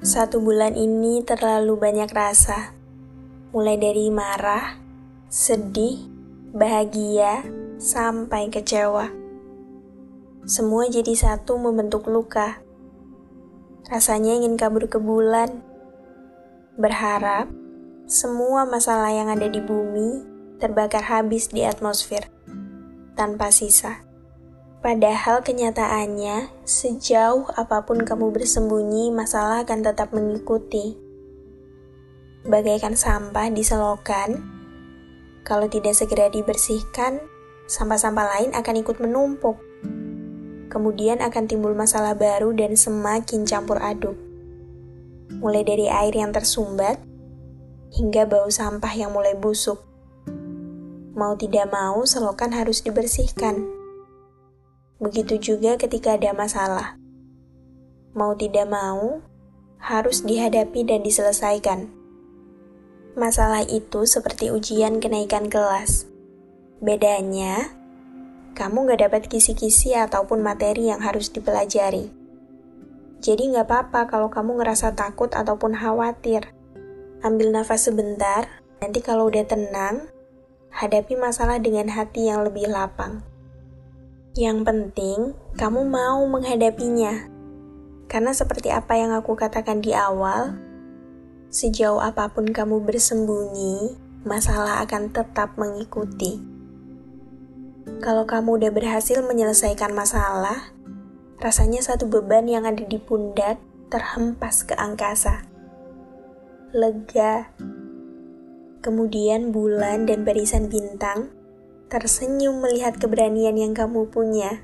Satu bulan ini terlalu banyak rasa, mulai dari marah, sedih, bahagia, sampai kecewa. Semua jadi satu membentuk luka. Rasanya ingin kabur ke bulan, berharap semua masalah yang ada di bumi terbakar habis di atmosfer tanpa sisa. Padahal kenyataannya, sejauh apa pun kamu bersembunyi, masalah akan tetap mengikuti. Bagaikan sampah di selokan, kalau tidak segera dibersihkan, sampah-sampah lain akan ikut menumpuk. Kemudian akan timbul masalah baru dan semakin campur aduk. Mulai dari air yang tersumbat, hingga bau sampah yang mulai busuk. Mau tidak mau, selokan harus dibersihkan Begitu juga ketika ada masalah. Mau tidak mau, harus dihadapi dan diselesaikan. Masalah itu seperti ujian kenaikan kelas. Bedanya, kamu gak dapat kisi-kisi ataupun materi yang harus dipelajari. Jadi gak apa-apa kalau kamu ngerasa takut ataupun khawatir. Ambil nafas sebentar, nanti kalau udah tenang, hadapi masalah dengan hati yang lebih lapang. Yang penting, kamu mau menghadapinya. Karena seperti apa yang aku katakan di awal, sejauh apa pun kamu bersembunyi, masalah akan tetap mengikuti. Kalau kamu udah berhasil menyelesaikan masalah, rasanya satu beban yang ada di pundak terhempas ke angkasa. Lega. Kemudian bulan dan barisan bintang tersenyum melihat keberanian yang kamu punya.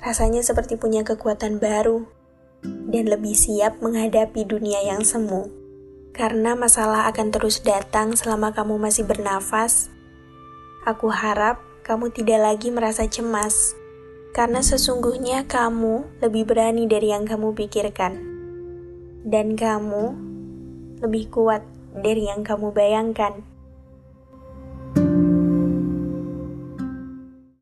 Rasanya seperti punya kekuatan baru dan lebih siap menghadapi dunia yang semu. Karena masalah akan terus datang selama kamu masih bernafas. Aku harap kamu tidak lagi merasa cemas, karena sesungguhnya kamu lebih berani dari yang kamu pikirkan, dan kamu lebih kuat dari yang kamu bayangkan.